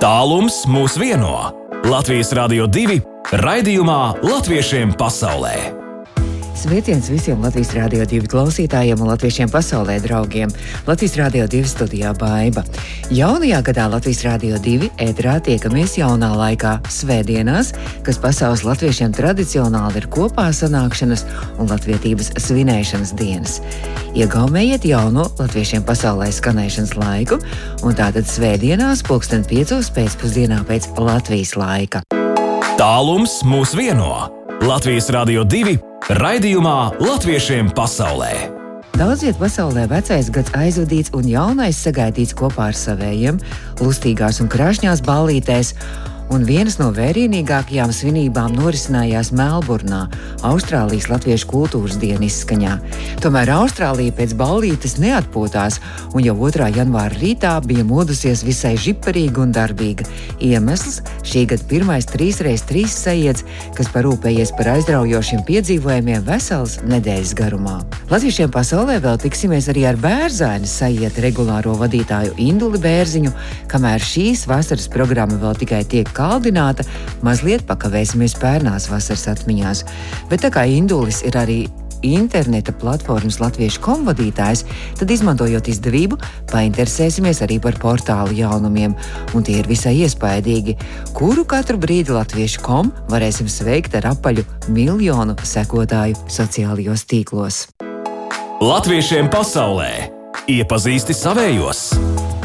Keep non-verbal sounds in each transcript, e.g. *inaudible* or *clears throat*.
Tālums mūs vieno. Latvijas Rādio 2 raidījumā Latviešiem pasaulē. Sveiciens visiem Latvijas Rādio 2 klausītājiem un latviešiem pasaulē draugiem. Latvijas Rādio 2 studijā Baiva. Jaunajā gadā Latvijas Rādio 2 ētrā tiekamies jaunā laikā svētdienās, kas pasaules latviešiem tradicionāli ir kopā sanākšanas un latvietības svinēšanas dienas. Iegaumējiet jauno latviešiem pasaulē skanēšanas laiku, un tātad svētdienās pulksten 5. pēcpusdienā pēc Latvijas laika. Tālums mūs vieno. Latvijas Rādio 2 Raidījumā Latviešiem pasaulē. Daudz vietā pasaulē vecais gads aizvadīts un jaunais sagaidīts kopā ar saviem, lustīgās un krāšņās ballītēs un vienas no vērienīgākajām svinībām norisinājās Melburnā, Austrālijas Latviešu kultūras dienas izskaņā. Tomēr Austrālija pēc ballītes neatpūtās, un jau 2. janvāra rītā bija modusies visai žiparīga un darbīga. Iemesls - šī gada pirmais 3x3 sajiets, kas parūpējies par aizraujošiem piedzīvojumiem vesels nedēļas garumā. Latviešiem pasaulē vēl tiksimies arī ar bērzaini sajiet regulāro vadītāju Induli Bērziņu, kamēr šīs vasaras programma vēl tikai tiek kaldināta, mazliet pakavēsimies pērnās vasaras atmiņās. Bet tā kā Indulis ir arī interneta platformas latviešu komvadītājs, tad izmantojot izdevību, painteresēsimies arī par portālu jaunumiem, un tie ir visai iespaidīgi, kuru katru brīdi latviešu kom varēsim sveikt ar apaļu miljonu sekotāju sociālajos tīklos. Latviešiem pasaulē iepazīsti savējos!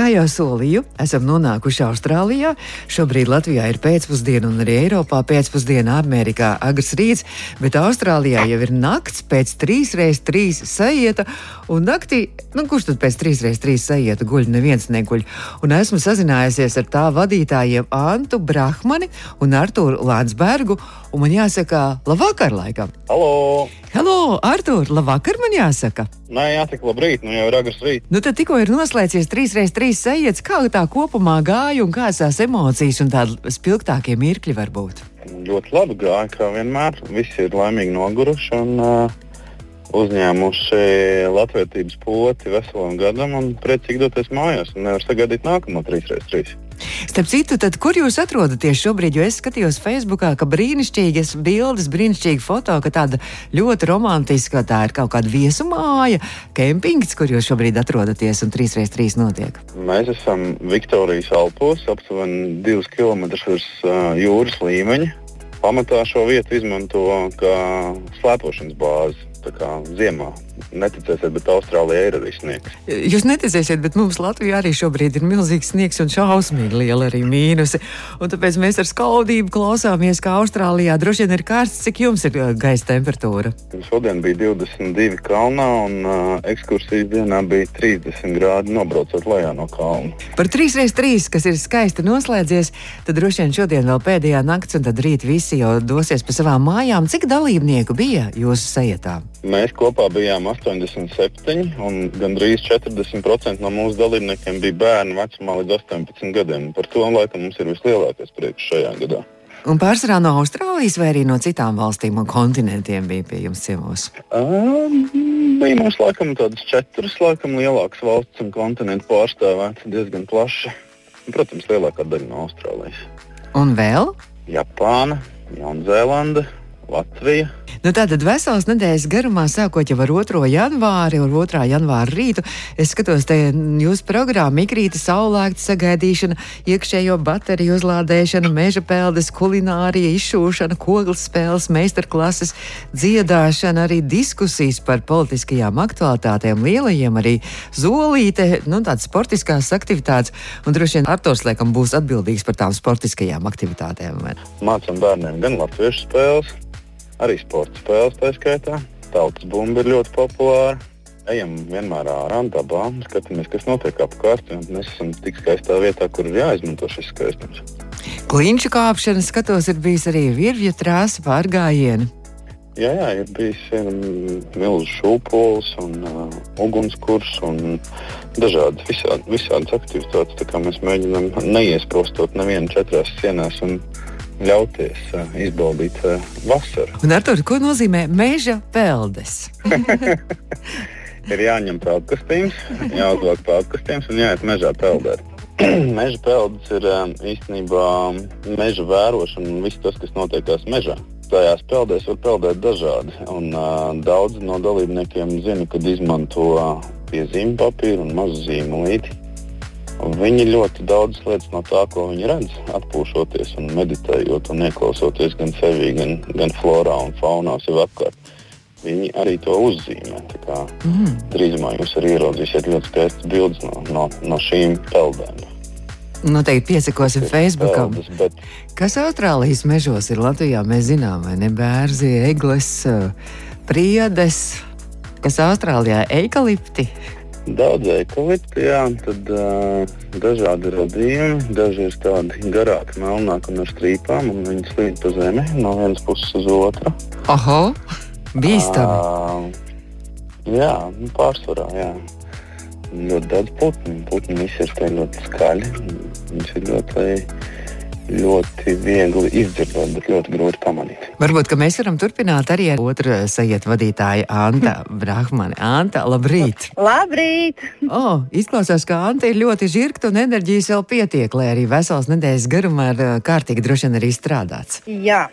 Kā jau solīju, esam nonākuši Austrālijā. Šobrīd Latvijā ir pēcpusdiena, un arī Eiropā pēcpusdiena, Amerikā agrs rīts, bet Austrālijā jau ir nakts pēc 3x3 sajieta. Un naktī, nu, kurš tad pēc 3x3 sajieta guļ? Neviens neguļ. Un esmu sazinājusies ar tā vadītājiem Antu Brahmani un Arturu Landsbergu. Un man jāsaka, labvakar, laikam. Halo! Hello, Artur! Labvakar, man jāsaka! Nē, jāsaka, labrīt, nu jau ir agrs rīts. Nu, tad tikko ir noslēdzies 3x3 sajūta, kā tā kopumā gāja un kādas tās emocijas un tādi spilgtākie mirkļi var būt. Ļoti labi gāja, kā vienmēr. Visi ir laimīgi noguruši un uh, uzņēmuši latviedzības poti veselam gadam un priecīgi doties mājās. Nevar sagaidīt nākamo 3x3. Starp citu, tad, kur jūs atrodaties šobrīd? Jo es skatījos Facebookā, ka brīnišķīgas bildes, brīnišķīga foto, ka tāda ļoti romantiska, tā ir kaut kāda viesumāja, kempings, kur jūs šobrīd atrodaties un 3x3 notiek. Mēs esam Viktorijas Alpos, aptuveni 2 km virs uh, jūras līmeņa. Pamatā šo vietu izmanto kā slēpošanas bāzi ziemā. Neticēsiet, bet Austrālijā ir arī sniegs. Jūs neticēsiet, bet mums Latvijā arī šobrīd ir milzīgs sniegs un šausmīgi liela arī mīnusi. Un tāpēc mēs ar skaudību klausāmies, kā Austrālijā droši vien ir karsts. Cik jums ir uh, gaisa temperatūra? Šodien bija 22 kalnā un uh, ekskursijas dienā bija 30 grādi nobraucot lejā no kalna. Par 3x3, kas ir skaisti noslēdzies, tad droši vien šodien vēl pēdējā nakts un tad rīt visi jau dosies pa savām mājām. Cik dalībnieku bija jūsu sajietā? Mēs kopā bijām 87, un gandrīz 40% no mūsu dalībniekiem bija bērni vecumā līdz 18 gadiem. Par to laikam mums ir vislielākais prieks šajā gadā. Un pārsvarā no Austrālijas vai arī no citām valstīm un kontinentiem bija pie jums ciemos? Um, bija mums laikam tādas četras laikam, lielākas valsts un kontinentu pārstāvētas diezgan plaši. Protams, lielākā daļa no Austrālijas. Un vēl? Japāna, Jaunzēlanda, Latvija. Nu, tātad veselas nedēļas garumā, sākot jau ar 2. janvāri un 2. janvāra rītu, es skatos, te jūsu programma Mikrīta saulēkta sagaidīšana, iekšējo bateriju uzlādēšana, meža peldes, kulinārija, izšūšana, koglas spēles, meistarklases, dziedāšana, arī diskusijas par politiskajām aktualitātēm, lielajiem arī zolīte, nu, tādas sportiskās aktivitātes, un droši vien Artors, liekam, būs atbildīgs par tām sportiskajām aktivitātēm. Mācām bērniem gan latviešu spēles, arī sporta spēles tā skaitā. Tautas bumba ir ļoti populāra. Ejam vienmēr ārā dabā, skatāmies, kas notiek apkārt. Mēs esam tik skaistā vietā, kur ir jāizmanto šis skaistums. Klinča kāpšana, skatos, ir bijis arī virvju trāsa pārgājiena. Jā, jā, ir bijis milzīgs šūpoles, un uh, ugunskurs un dažādas visādi, visādas aktivitātes. Mēs mēģinām neiesprostot nevienu četrās sienās un ļauties uh, izbaudīt uh, vasaru. Un ar to, ko nozīmē meža peldes? *laughs* *laughs* ir jāņem peldkastīns, jāuzvelk peldkastīns un jāiet mežā peldēt. *clears throat* meža peldas ir īstenībā meža vērošana un viss tas, kas notiekās mežā. Tajās peldēs var peldēt dažādi. Un, uh, daudzi no dalībniekiem zina, kad izmanto piezīmju papīru un mazu zīmolīti. Viņi ļoti daudz lietas no tā, ko viņi redz, atpūšoties un meditējot un ieklausoties gan sevī, gan, gan florā un faunā sev apkārt. Viņi arī to uzzīmē. Mm. Drīzumā jūs arī ieraudzīsiet ļoti skaistas bildes no, no, no šīm peldēm. Noteikti piesakosim bet... Kas Austrālijas mežos ir Latvijā? Mēs zinām, vai ne bērzi, eglis, priedes, kas Austrālijā eikalipti. Daudz eikaliptu, jā, tad uh, dažādi radījumi. Daži ir tādi garāki, melnāki un ar strīpām, un viņi slīd pa zemi no vienas puses uz otru. Oho, bīstami! Uh, jā, nu, pārsvarā, jā. Ļoti daudz putnu. Putni visi ir ļoti skaļi. Viņš ir ļoti ļoti viegli izdzirdēt, bet ļoti grūti pamanīt. Varbūt mēs varam turpināt arī ar otru sajietu vadītāju, Anta Brahmani. Anta, labrīt! Labrīt! Oh, izklausās, ka Anta ir ļoti žirgta un enerģijas vēl pietiek, lai arī vesels nedēļas garumā ir kārtīgi droši vien arī strādāts. Jā.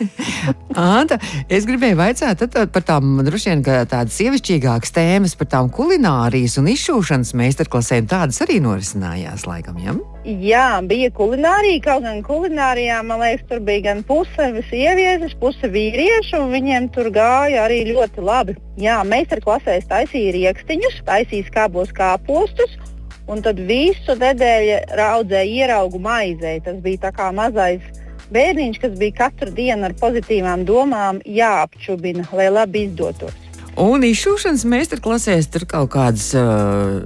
*laughs* Anta, es gribēju vaicāt par tām droši vien tādas sievišķīgākas tēmas, par tām kulinārijas un izšūšanas meistarklasēm. Tādas arī norisinājās laikam, ja? Jā, bija kulinārija, kaut gan kulinārijā, man liekas, tur bija gan puse sievietes, puse vīriešu, un viņiem tur gāja arī ļoti labi. Jā, meistarklasēs taisīja rīkstiņus, taisīja skābos kāpostus, un tad visu nedēļu raudzēja ieraugu maizei. Tas bija tā kā mazais bērniņš, kas bija katru dienu ar pozitīvām domām jāapčubina, lai labi izdotos. Un izšūšanas meistarklasēs tur kaut kādas, uh,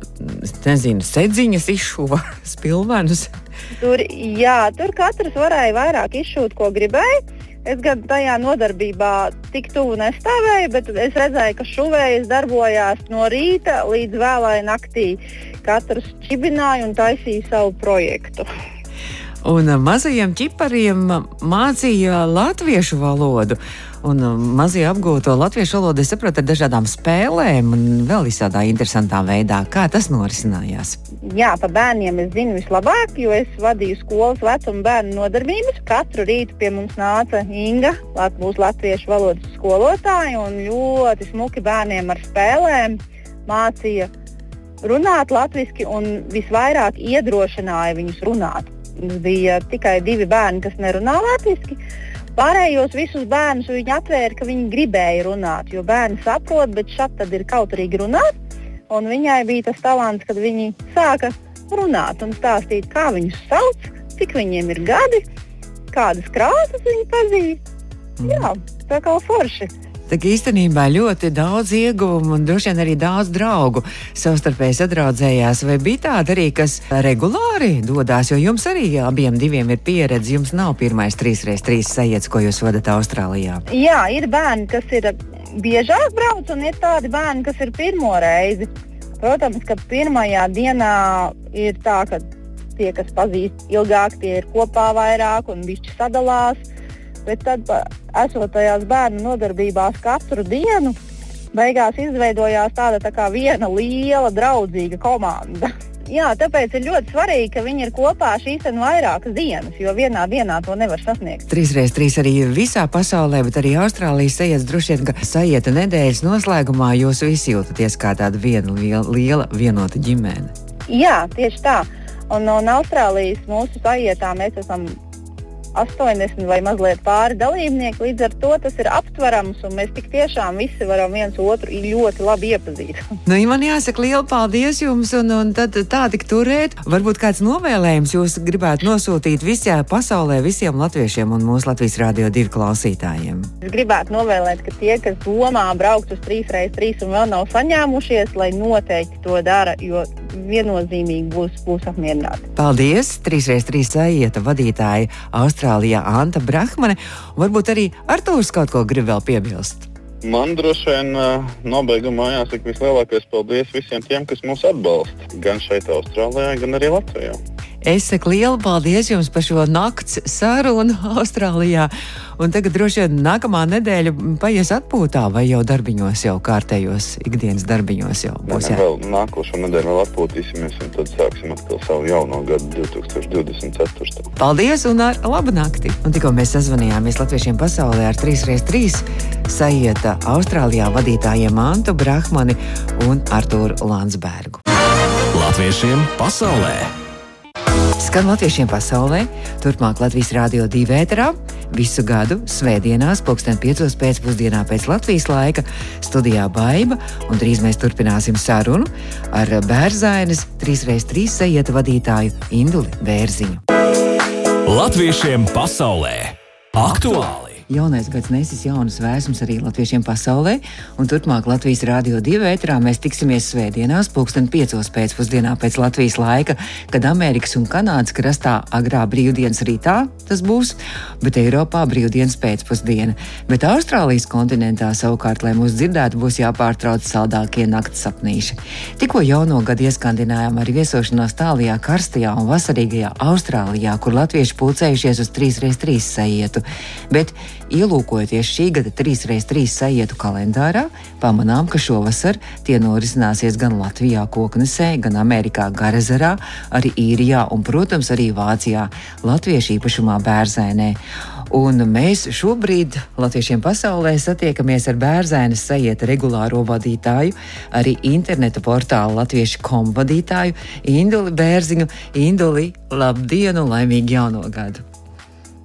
nezinu, sedziņas izšuva *laughs* spilvenus. Tur, jā, tur katrs varēja vairāk izšūt, ko gribēja. Es gan tajā nodarbībā tik tuvu nestāvēju, bet es redzēju, ka šuvējas darbojās no rīta līdz vēlai naktī. Katrs čibināja un taisīja savu projektu. Un mazajiem ķipariem mācīja latviešu valodu. Un mazie apgūto latviešu valodu, es saprotu, ar dažādām spēlēm un vēl visādā interesantā veidā. Kā tas norisinājās? Jā, par bērniem es zinu vislabāk, jo es vadīju skolas vecuma bērnu nodarbības. Katru rītu pie mums nāca Inga, mūsu latviešu valodas skolotāja, un ļoti smuki bērniem ar spēlēm mācīja runāt latviešu un visvairāk iedrošināja viņus runāt. Mums bija tikai divi bērni, kas nerunā latviešu. Pārējos visus bērnus viņi atvēra, ka viņi gribēja runāt, jo bērni saprot, bet šeit tad ir kautrīgi runāt. Un viņai bija tas talants, kad viņi sāka runāt un stāstīt, kā viņus sauc, cik viņiem ir gadi, kādas krāsas viņi pazīst. Mm. Jā, tā kā forši. Tā īstenībā ļoti daudz ieguvumu un droši vien arī daudz draugu savstarpēji sadraudzējās. Vai bija tādi arī, kas regulāri dodas, jo jums arī abiem diviem ir pieredze, jums nav pirmais 3x3 sajēdz, ko jūs vadat Austrālijā? Jā, ir bērni, kas ir biežāk brauc, un ir tādi bērni, kas ir pirmo reizi. Protams, ka pirmajā dienā ir tā, ka tie, kas pazīst ilgāk, tie ir kopā vairāk un viņi sadalās. Bet tad, esot tajās bērnu nodarbībās katru dienu, beigās izveidojās tāda tā kā viena liela draudzīga komanda. *laughs* Jā, tāpēc ir ļoti svarīgi, ka viņi ir kopā šīs vairākas dienas, jo vienā dienā to nevar sasniegt. Trīs reizes trīs arī visā pasaulē, bet arī Austrālijas sajūta droši vien, ka sajieta nedēļas noslēgumā jūs visi jūtaties kā tāda viena liela, liela vienota ģimene. Jā, tieši tā. Un no Austrālijas mūsu sajietā mēs esam 80 vai mazliet pāri dalībnieki. Līdz ar to tas ir aptverams, un mēs tik tiešām visi varam viens otru ļoti labi iepazīt. *laughs* Nu, ja man jāsaka liela paldies jums, un, un tad tā tik turēt. Varbūt kāds novēlējums jūs gribētu nosūtīt visā pasaulē visiem latviešiem un mūsu Latvijas Rādio 2 klausītājiem. Es gribētu novēlēt, ka tie, kas domā braukt uz 3x3 un vēl nav saņēmušies, lai noteikti to dara, jo viennozīmīgi būs, būs apmierināti. Paldies! 3x3 aieta vadītāja Austrālijā Anta Brahmane. Varbūt arī Artūrs kaut ko grib vēl piebilst. Man droši vien nobeigumā jāsaka vislielākais paldies visiem tiem, kas mūs atbalsta. Gan šeit, Austrālijā, gan arī Latvijā. Es saku lielu paldies jums par šo nakts sarunu *laughs* Austrālijā. Un tagad droši vien nākamā nedēļa paies atpūtā vai jau darbiņos, jau kārtējos ikdienas darbiņos. Jau būs jā. Vēl nākošo nedēļu vēl atpūtīsimies un tad sāksim atkal savu jauno gadu 2024. Paldies un ar labu nakti! Un tikko mēs sazvanījāmies Latviešiem pasaulē ar 3x3 sajieta Austrālijā vadītājiem Mantu Brahmani un Artūru Landsbergu. Latviešiem pasaulē! Skan latviešiem pasaulē, turpmāk Latvijas Rādio 2 vētrā visu gadu svētdienās, pulksten 5. pēcpusdienā pēc Latvijas laika studijā Baiva, un drīz mēs turpināsim sarunu ar bērzainas 3x3 sajieta vadītāju Induli Bērziņu. Latviešiem pasaulē aktuāli! Jaunais gads nesis jaunas vēsmas arī latviešiem pasaulē, un turpmāk Latvijas Rādio 2 vētrā mēs tiksimies svētdienās, pulksten 5. pēcpusdienā pēc Latvijas laika, kad Amerikas un Kanādas krastā agrā brīvdienas rītā tas būs, bet Eiropā brīvdienas pēcpusdiena. Bet Austrālijas kontinentā savukārt, lai mūs dzirdētu, būs jāpārtrauc saldākie nakts sapnīši. Tikko jauno gadu ieskandinājām ar viesošanos tālajā karstajā un vasarīgajā Austrālijā, kur latvieši pulcējušies uz 3x3 sajietu. Bet Ielūkojoties šī gada 3x3 sajietu kalendārā, pamanām, ka šovasar tie norisināsies gan Latvijā, Koknesē, gan Amerikā, Garezerā, arī Īrijā un, protams, arī Vācijā, Latviešu īpašumā Bērzēnē. Un mēs šobrīd Latviešiem pasaulē satiekamies ar bērnu sajieta regulāro vadītāju, arī interneta portāla latviešu komu vadītāju Induli Bērziņu. Induli, labdien un laimīgu jauno gadu!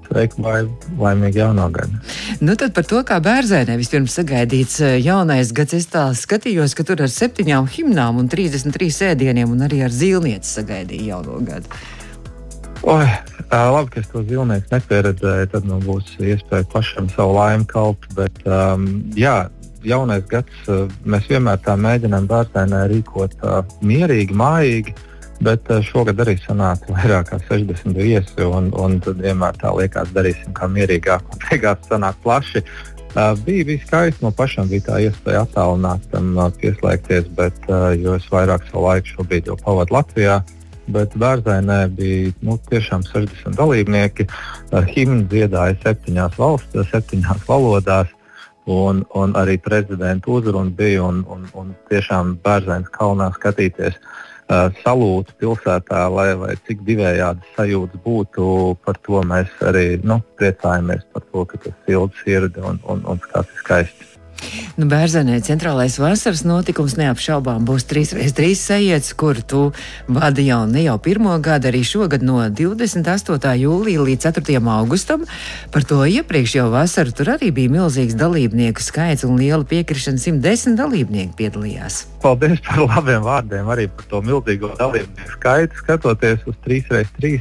Sveiki, lai laimīgi jauno gadu. Nu tad par to, kā bērnē vispirms sagaidīts eh, jaunais gads. Es tā skatījos, ka tur ar septiņām himnām un 33 ēdieniem un arī ar zīlnieci sagaidīja jauno gadu. Oi, labi, ka es to zīlnieku nepieredzēju. Tad nu, būs iespēja pašam savu laimi kalpt. Bet, um, jā, jaunais gads mēs vienmēr tā mēģinām bērnē rīkot uh, mierīgi, mājīgi. Bet eh, šogad arī sanāca vairāk kā 60 viesi, un, un tad vienmēr tā liekas, darīsim kā mierīgāk, un beigās sanāk plaši. Uh, bija, bija skaisti, no pašam bija tā iespēja attālināt, tam uh, pieslēgties, bet, uh, es vairāk savu laiku šobrīd jau pavadu Latvijā. Bet Bērzainē bija nu, tiešām 60 dalībnieki. Himnu dziedāja septiņās valstīs, septiņās valodās. Un, un arī prezidenta uzruna bija. Un, un, un tiešām Bērzainas kalnā skatīties uh, salūtu pilsētā, lai, lai cik divējādi sajūtas būtu, par to mēs arī nu, priecājamies par to, ka tas silts sirdi un, un, un skats skaisti. Nu, Bērzenē centrālais vasaras notikums neapšaubām būs 3x3 sajietas, kur tu vadi jau ne jau pirmo gadu, arī šogad no 28. jūlija līdz 4. augustam. Par to iepriekš jau vasaru tur arī bija milzīgs dalībnieku skaits un liela piekrišana 110 dalībnieki piedalījās. Paldies par labiem vārdiem, arī par to milzīgo dalībnieku skaitu. Skatoties uz 3x3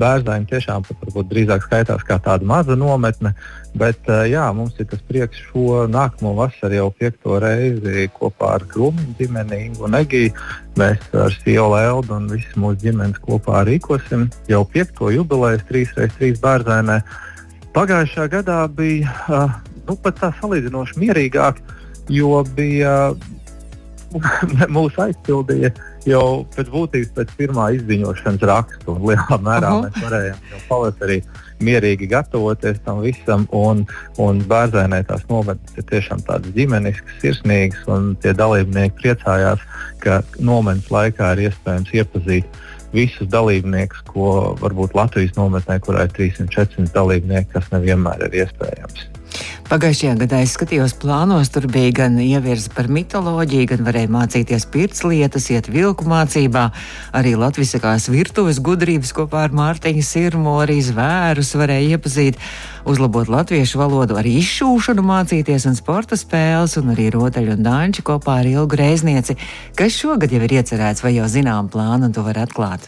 bērniem, tiešām pat varbūt drīzāk skaitās kā tāda maza nometne. Bet jā, mums ir tas prieks šo nākamo vasaru jau piekto reizi kopā ar Krūmiņu ģimeni un Egiju. Mēs ar Sīlu Eldu un visu mūsu ģimenes kopā rīkosim jau piekto jubilejas 3x3 bērnē. Pagājušā gadā bija nu, pat tā salīdzinoši mierīgāk, jo bija *laughs* mūs aizpildīja jau pēc būtības pēc pirmā izziņošanas raksta. Lielā mērā uh -huh. mēs varējām jau pavasarī mierīgi gatavoties tam visam. Un, un bērnē tās nometnes ir tiešām tādas ģimeniskas, sirsnīgas, un tie dalībnieki priecājās, ka nometnes laikā ir iespējams iepazīt visus dalībniekus, ko varbūt Latvijas nometnē, kurā ir 300-400 dalībnieki, kas nevienmēr ir iespējams. Pagājušajā gadā es skatījos plānos, tur bija gan ievirza par mitoloģiju, gan varēja mācīties pirts lietas, iet vilku mācībā, arī latviskās virtuves gudrības kopā ar Mārtiņu Sirmo, arī zvērus varēja iepazīt, uzlabot latviešu valodu, arī izšūšanu mācīties un sporta spēles, un arī rotaļu un dāņu kopā ar Ilgu Reiznieci, kas šogad jau ir iecerēts vai jau zinām plānu, un to var atklāt.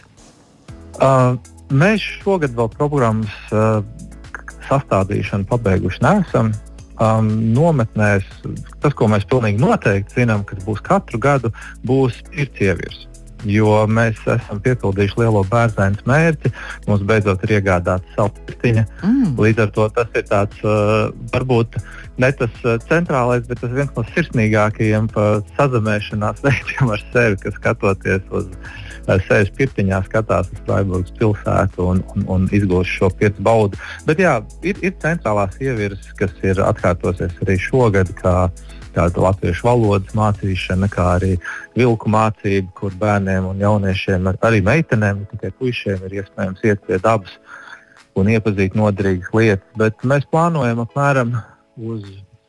Uh, mēs šogad vēl programmas uh, sastādīšanu pabeiguši neesam um, nometnēs, tas, ko mēs pilnīgi noteikti zinām, kas būs katru gadu, būs pircievirs. Jo mēs esam piepildījuši lielo bērnu mērķi. Mums beidzot ir iegādāta savu pirtiņa. Mm. Līdz ar to tas ir tāds, uh, varbūt ne tas centrālais, bet tas viens no sirsnīgākajiem sazemēšanās veidiem ar sevi, kas skatoties uz sevis pirtiņā, skatās uz Freiburgas pilsētu un, un, un izgūst šo pieredzi baudu. Bet jā, ir, ir centrālās ievirzes, kas ir atkārtosies arī šogad. Tāda latviešu valodas mācīšana, kā arī vilku mācība, kur bērniem un jauniešiem, arī meitenēm, ne tikai puišiem, ir iespējams iet pie dabas un iepazīt noderīgas lietas. Bet mēs plānojam apmēram uz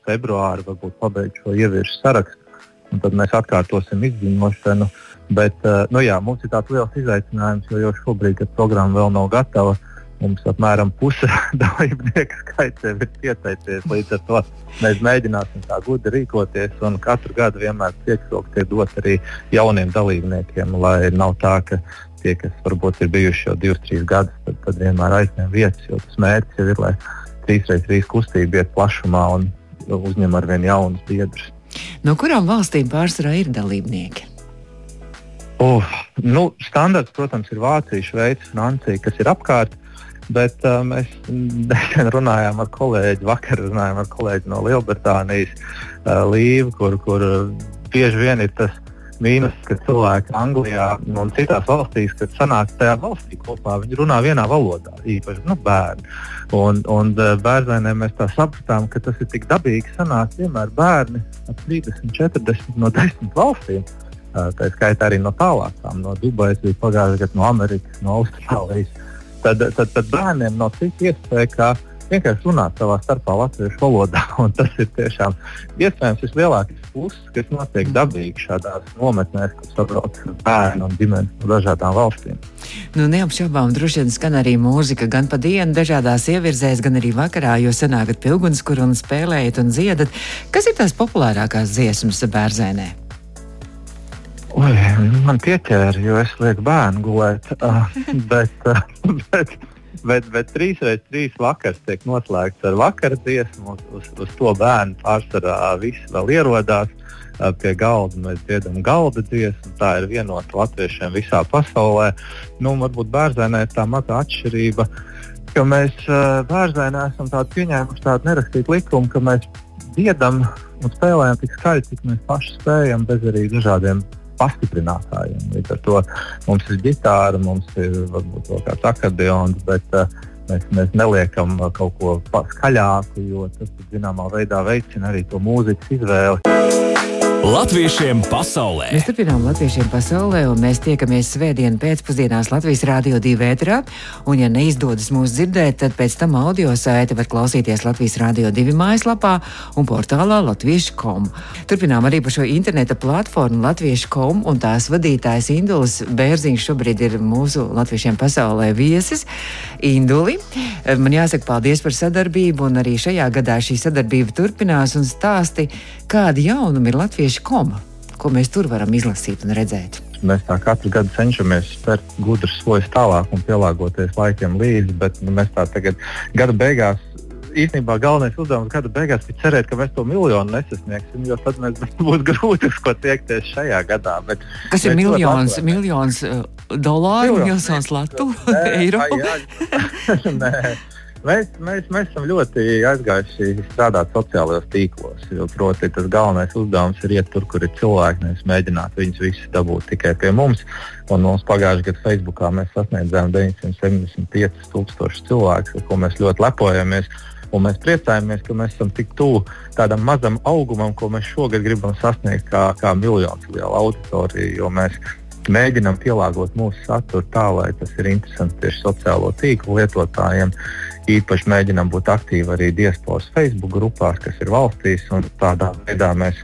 februāru, varbūt pabeigt šo ievirzes sarakstu. Tad mēs atkārtosim izziņošanu. Bet uh, nu jā, mums ir tāds liels izaicinājums, jo jau šobrīd, kad programma vēl nav gatava, mums apmēram puse *laughs* dalībnieku skaits jau ir pieteicies. Līdz ar to mēs mēģināsim tā gudri rīkoties. Un katru gadu vienmēr priekšroks ir dot arī jauniem dalībniekiem, lai nav tā, ka tie, kas varbūt ir bijuši jau divus, trīs gadus, tad, tad vienmēr aizņem vietas. Jo tas mērķis jau ir, lai 3x3 kustība iet plašumā un uzņem ar vien jaunus biedrus. No kurām valstīm pārsvarā ir dalībnieki? Uh, nu, standarts, protams, ir Vācija, Šveice, Francija, kas ir apkārt. Bet uh, mēs nesen runājām ar kolēģi, vakar runājām ar kolēģi no Lielbritānijas, uh, Līvu, kur, kur bieži vien ir tas mīnus, ka cilvēki Anglijā un citās valstīs, kad sanāk tajā valstī kopā, viņi runā vienā valodā, īpaši nu, bērni. Un, un e, bērniem mēs tā sapratām, ka tas ir tik dabīgi sanāk vienmēr bērni ap 30, 40 no 10 valstīm. E, tā skaitā arī no tālākām, no Dubajas, bija pagājušajā gadā no Amerikas, no Austrālijas. Tad, tad, tad bērniem nav citu iespēju, kā vienkārši runāt savā starpā latviešu valodā. *laughs* Tas ir tiešām iespējams vislielākais pluss, kas notiek dabīgi šādās nometnēs, kur sabrauc bērni un ģimenes no dažādām valstīm. Nu, neapšaubām, droši vien skan arī mūzika gan pa dienu, dažādās ievirzēs, gan arī vakarā, jo sanākat pie ugunskura un spēlējat un dziedat. Kas ir tās populārākās dziesmas bērnē? Oi, man pieķēra, jo es lieku bērnu gulēt. Uh, *laughs* bet, uh, bet Bet, bet trīs reizes trīs vakars tiek noslēgts ar vakara dziesmu. Uz, uz, uz to bērnu pārsvarā viss vēl ierodās. Pie galda mēs dziedam galda dziesmu. Tā ir vienota latviešiem visā pasaulē. Nu, varbūt bērnē ir tā maza atšķirība, ka mēs bērnē esam tādu pieņēmuši tādu nerakstītu likumu, ka mēs dziedam un spēlējam tik skaļi, cik mēs paši spējam, bez arī dažādiem pastiprinātājiem. Līdz ar to mums ir ģitāra, mums ir varbūt vēl kāds akordeons, bet uh, mēs, mēs neliekam uh, kaut ko skaļāku, jo tas zināmā veidā veicina arī to mūzikas izvēli. Latviešiem pasaulē. Mēs turpinām Latviešiem pasaulē, un mēs tiekamies svētdien pēcpusdienās Latvijas Rādio 2 vētrā. Un, ja neizdodas mūs dzirdēt, tad pēc tam audio saiti var klausīties Latvijas Rādio 2 mājaslapā un portālā latviešu.com. Turpinām arī par šo interneta platformu latviešu.com, un tās vadītājs Induls Bērziņš šobrīd ir mūsu Latviešiem pasaulē viesis. Induli, man jāsaka paldies par sadarbību, un arī šajā gadā šī sadarbība turpinās un stāsti, kādi jaunumi ir latviešu koma, ko mēs tur varam izlasīt un redzēt. Mēs tā katru gadu cenšamies spērt gudrus soļus tālāk un pielāgoties laikiem līdzi, bet nu, mēs tā tagad gada beigās īstenībā galvenais uzdevums gada beigās bija cerēt, ka mēs to miljonu nesasniegsim, jo tad mēs *laughs* būs grūti uz ko tiekties šajā gadā. Bet Kas ir miljons, miljons uh, dolāru, miljons latu, eiro? *laughs* *laughs* Nē, Mēs, mēs, mēs esam ļoti aizgājuši strādāt sociālajos tīklos. Proti, tas galvenais uzdevums ir iet tur, kur ir cilvēki. Nevis mēģināt viņus visus dabūt tikai pie mums. Un mums pagājušajā gadā Facebookā mēs sasniedzām 975 tūkstošus cilvēku, ar ko mēs ļoti lepojamies. Un mēs priecājamies, ka mēs esam tik tuvu tādam mazam augumam, ko mēs šogad gribam sasniegt kā, kā auditorija. Jo mēs mēģinām pielāgot mūsu saturu tā, lai tas ir interesants tieši sociālo tīklu lietotājiem īpaši mēģinām būt aktīvi arī diasporas Facebook grupās, kas ir valstīs. Tādā veidā mēs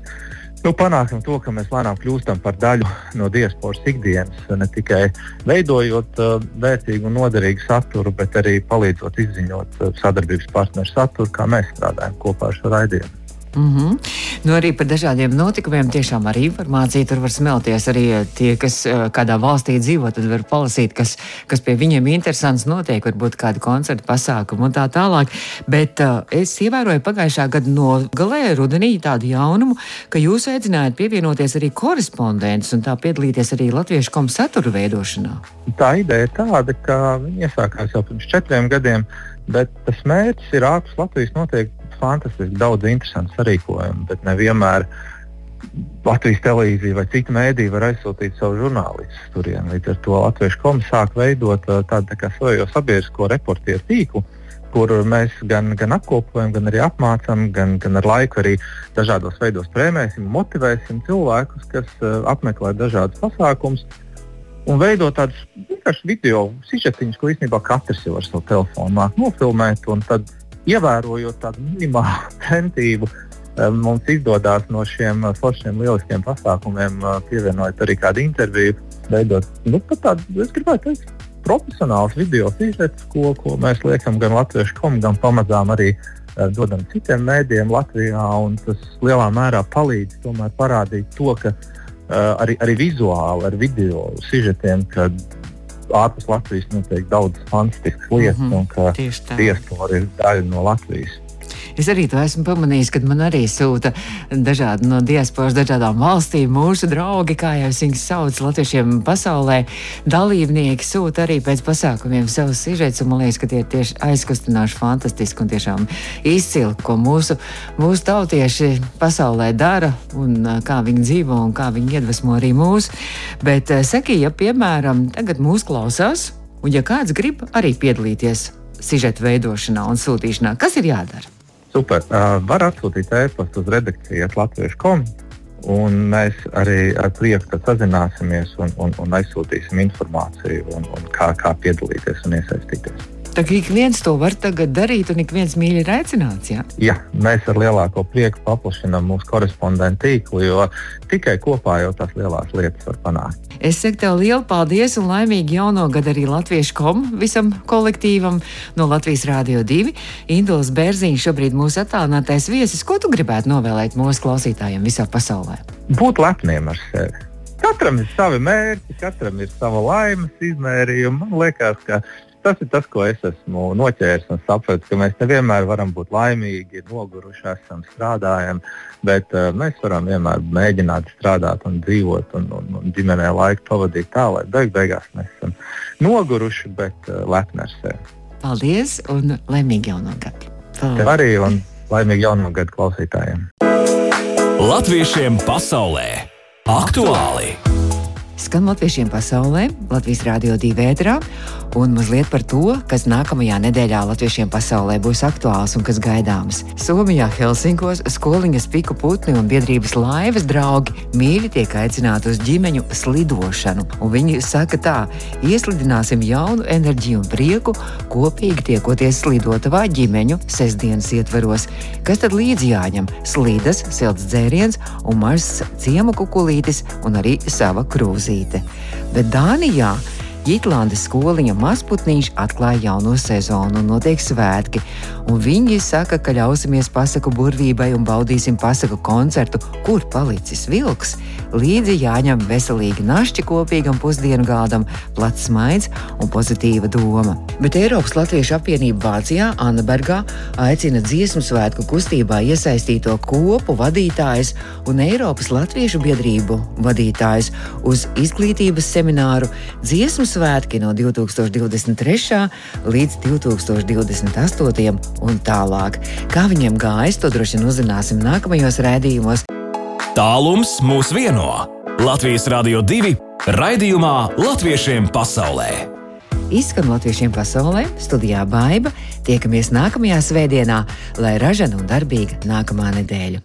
nu, panākam to, ka mēs lēnām kļūstam par daļu no diasporas ikdienas. Ne tikai veidojot uh, vērtīgu un noderīgu saturu, bet arī palīdzot izziņot uh, sadarbības partneru saturu, kā mēs strādājam kopā ar šo raidījumu. Mm -hmm. nu, arī par dažādiem notikumiem tiešām ar informāciju tur var smelties. Arī eh, tie, kas uh, kādā valstī dzīvo, tad var palasīt, kas, kas pie viņiem interesants notiek, varbūt kādi koncerti, pasākumi un tā tālāk. Bet uh, es ievēroju pagājušā gada nogalē rudenī tādu jaunumu, ka jūs aicinājāt pievienoties arī korespondents un tā piedalīties arī latviešu komu satura veidošanā. Tā ideja ir tāda, ka viņi iesākās jau pirms četriem gadiem. Bet tas mērķis ir ārpus Latvijas notiek fantastiski, daudz interesantu sarīkojumu, bet nevienmēr Latvijas televīzija vai cita mēdīja var aizsūtīt savu žurnālistu turien. Līdz ar to Latviešu komisija sāk veidot uh, tādu tā savu sabiedrisko reportieru tīklu, kur mēs gan, gan apkopojam, gan arī apmācām, gan, gan ar laiku arī dažādos veidos prēmēsim, motivēsim cilvēkus, kas uh, apmeklē dažādus pasākumus. Un veidot tādus vienkārši video sižetiņus, ko īstenībā katrs jau ar savu telefonu nofilmēt. Tad, ievērojot tādu minimālu *laughs* centību, Eh, mums izdodas no šiem eh, foršiem lieliskiem pasākumiem eh, pievienot arī kādu interviju, veidot nu, tādu, es gribētu teikt, profesionāls video sižets, ko, ko mēs liekam gan latviešu komu, gan pamazām arī uh, dodam citiem mēdījiem Latvijā. Tas lielā mērā palīdz tomēr parādīt to, ka uh, arī, arī vizuāli ar video sižetiem, ka ārpus Latvijas notiek daudz fantastiskas lietas mm -hmm, un ka diaspora ir daļa no Latvijas. Es arī to esmu pamanījis, kad man arī sūta dažādi no diasporas, dažādām valstīm mūsu draugi, kā jau viņus sauc, latviešiem pasaulē. Dalībnieki sūta arī pēc pasākumiem savus sižetus, un man liekas, ka tie ir tieši aizkustinoši, fantastiski un tiešām izcili, ko mūsu, mūsu tautieši pasaulē dara un kā viņi dzīvo un kā viņi iedvesmo arī mūs. Bet saki, ja piemēram tagad mūs klausās, un ja kāds grib arī piedalīties sižeta veidošanā un sūtīšanā, kas ir jādara? Super. Uh, var atsūtīt e-pastu uz redakciju komu. Un mēs arī ar prieku sazināsimies un, un, un aizsūtīsim informāciju, un, un kā, kā piedalīties un iesaistīties. Tā kā ik viens to var tagad darīt, un ik viens mīļi ir aicināts. Ja? Jā, mēs ar lielāko prieku paplašinām mūsu korespondentu tīklu, jo tikai kopā jau tās lielās lietas var panākt. Es saku tev lielu paldies un laimīgu jauno gadu arī Latviešu kom visam kolektīvam no Latvijas Rādio 2. Induls Bērziņš šobrīd mūsu attālinātais viesis. Ko tu gribētu novēlēt mūsu klausītājiem visā pasaulē? Būt lepniem ar sevi. Katram ir savi mērķi, katram ir sava laimes izmērījuma. Man liekas, ka tas ir tas, ko es esmu noķēris un sapratu, ka mēs nevienmēr varam būt laimīgi, noguruši, esam strādājam, bet uh, mēs varam vienmēr mēģināt strādāt un dzīvot un, un, un ģimenē laiku pavadīt tā, lai beig beigās mēs esam noguruši, bet uh, lepni ar sevi. Paldies un laimīgi jauno gadu! Tev arī un laimīgi jauno gadu klausītājiem! Latviešiem pasaulē aktuāli! Skan latviešiem pasaulē, Latvijas Rādio 2 vētrā, un mazliet par to, kas nākamajā nedēļā latviešiem pasaulē būs aktuāls un kas gaidāms. Somijā, Helsinkos, skoliņas piku putni un biedrības laivas draugi mīļi tiek aicināti uz ģimeņu slidošanu, un viņi saka tā, ieslidināsim jaunu enerģiju un prieku, kopīgi tiekoties slidotavā ģimeņu sestdienas ietveros. Kas tad līdzi jāņem? Slīdas, silts dzēriens un mazs ciemu kukulītis un arī sava krūze grozīte. Bet Dānijā Jitlandes skoliņa mazputniņš atklāja jauno sezonu un notiek svētki. Un viņi saka, ka ļausimies pasaku burvībai un baudīsim pasaku koncertu, kur palicis vilks. Līdzi jāņem veselīgi našķi kopīgam pusdienu gādam, plats smaids un pozitīva doma. Bet Eiropas Latviešu apvienība Vācijā, Annabergā, aicina dziesmu svētku kustībā iesaistīto kopu vadītājus un Eiropas Latviešu biedrību vadītājus uz izglītības semināru dziesmu svētki no 2023. līdz 2028. un tālāk. Kā viņiem gājas, to droši vien uzzināsim nākamajos raidījumos. Tālums mūs vieno Latvijas Rādio 2 raidījumā Latviešiem pasaulē. Izskan latviešiem pasaulē, studijā Baiva. Tiekamies nākamajā svētdienā, lai ražana un darbīga nākamā nedēļa.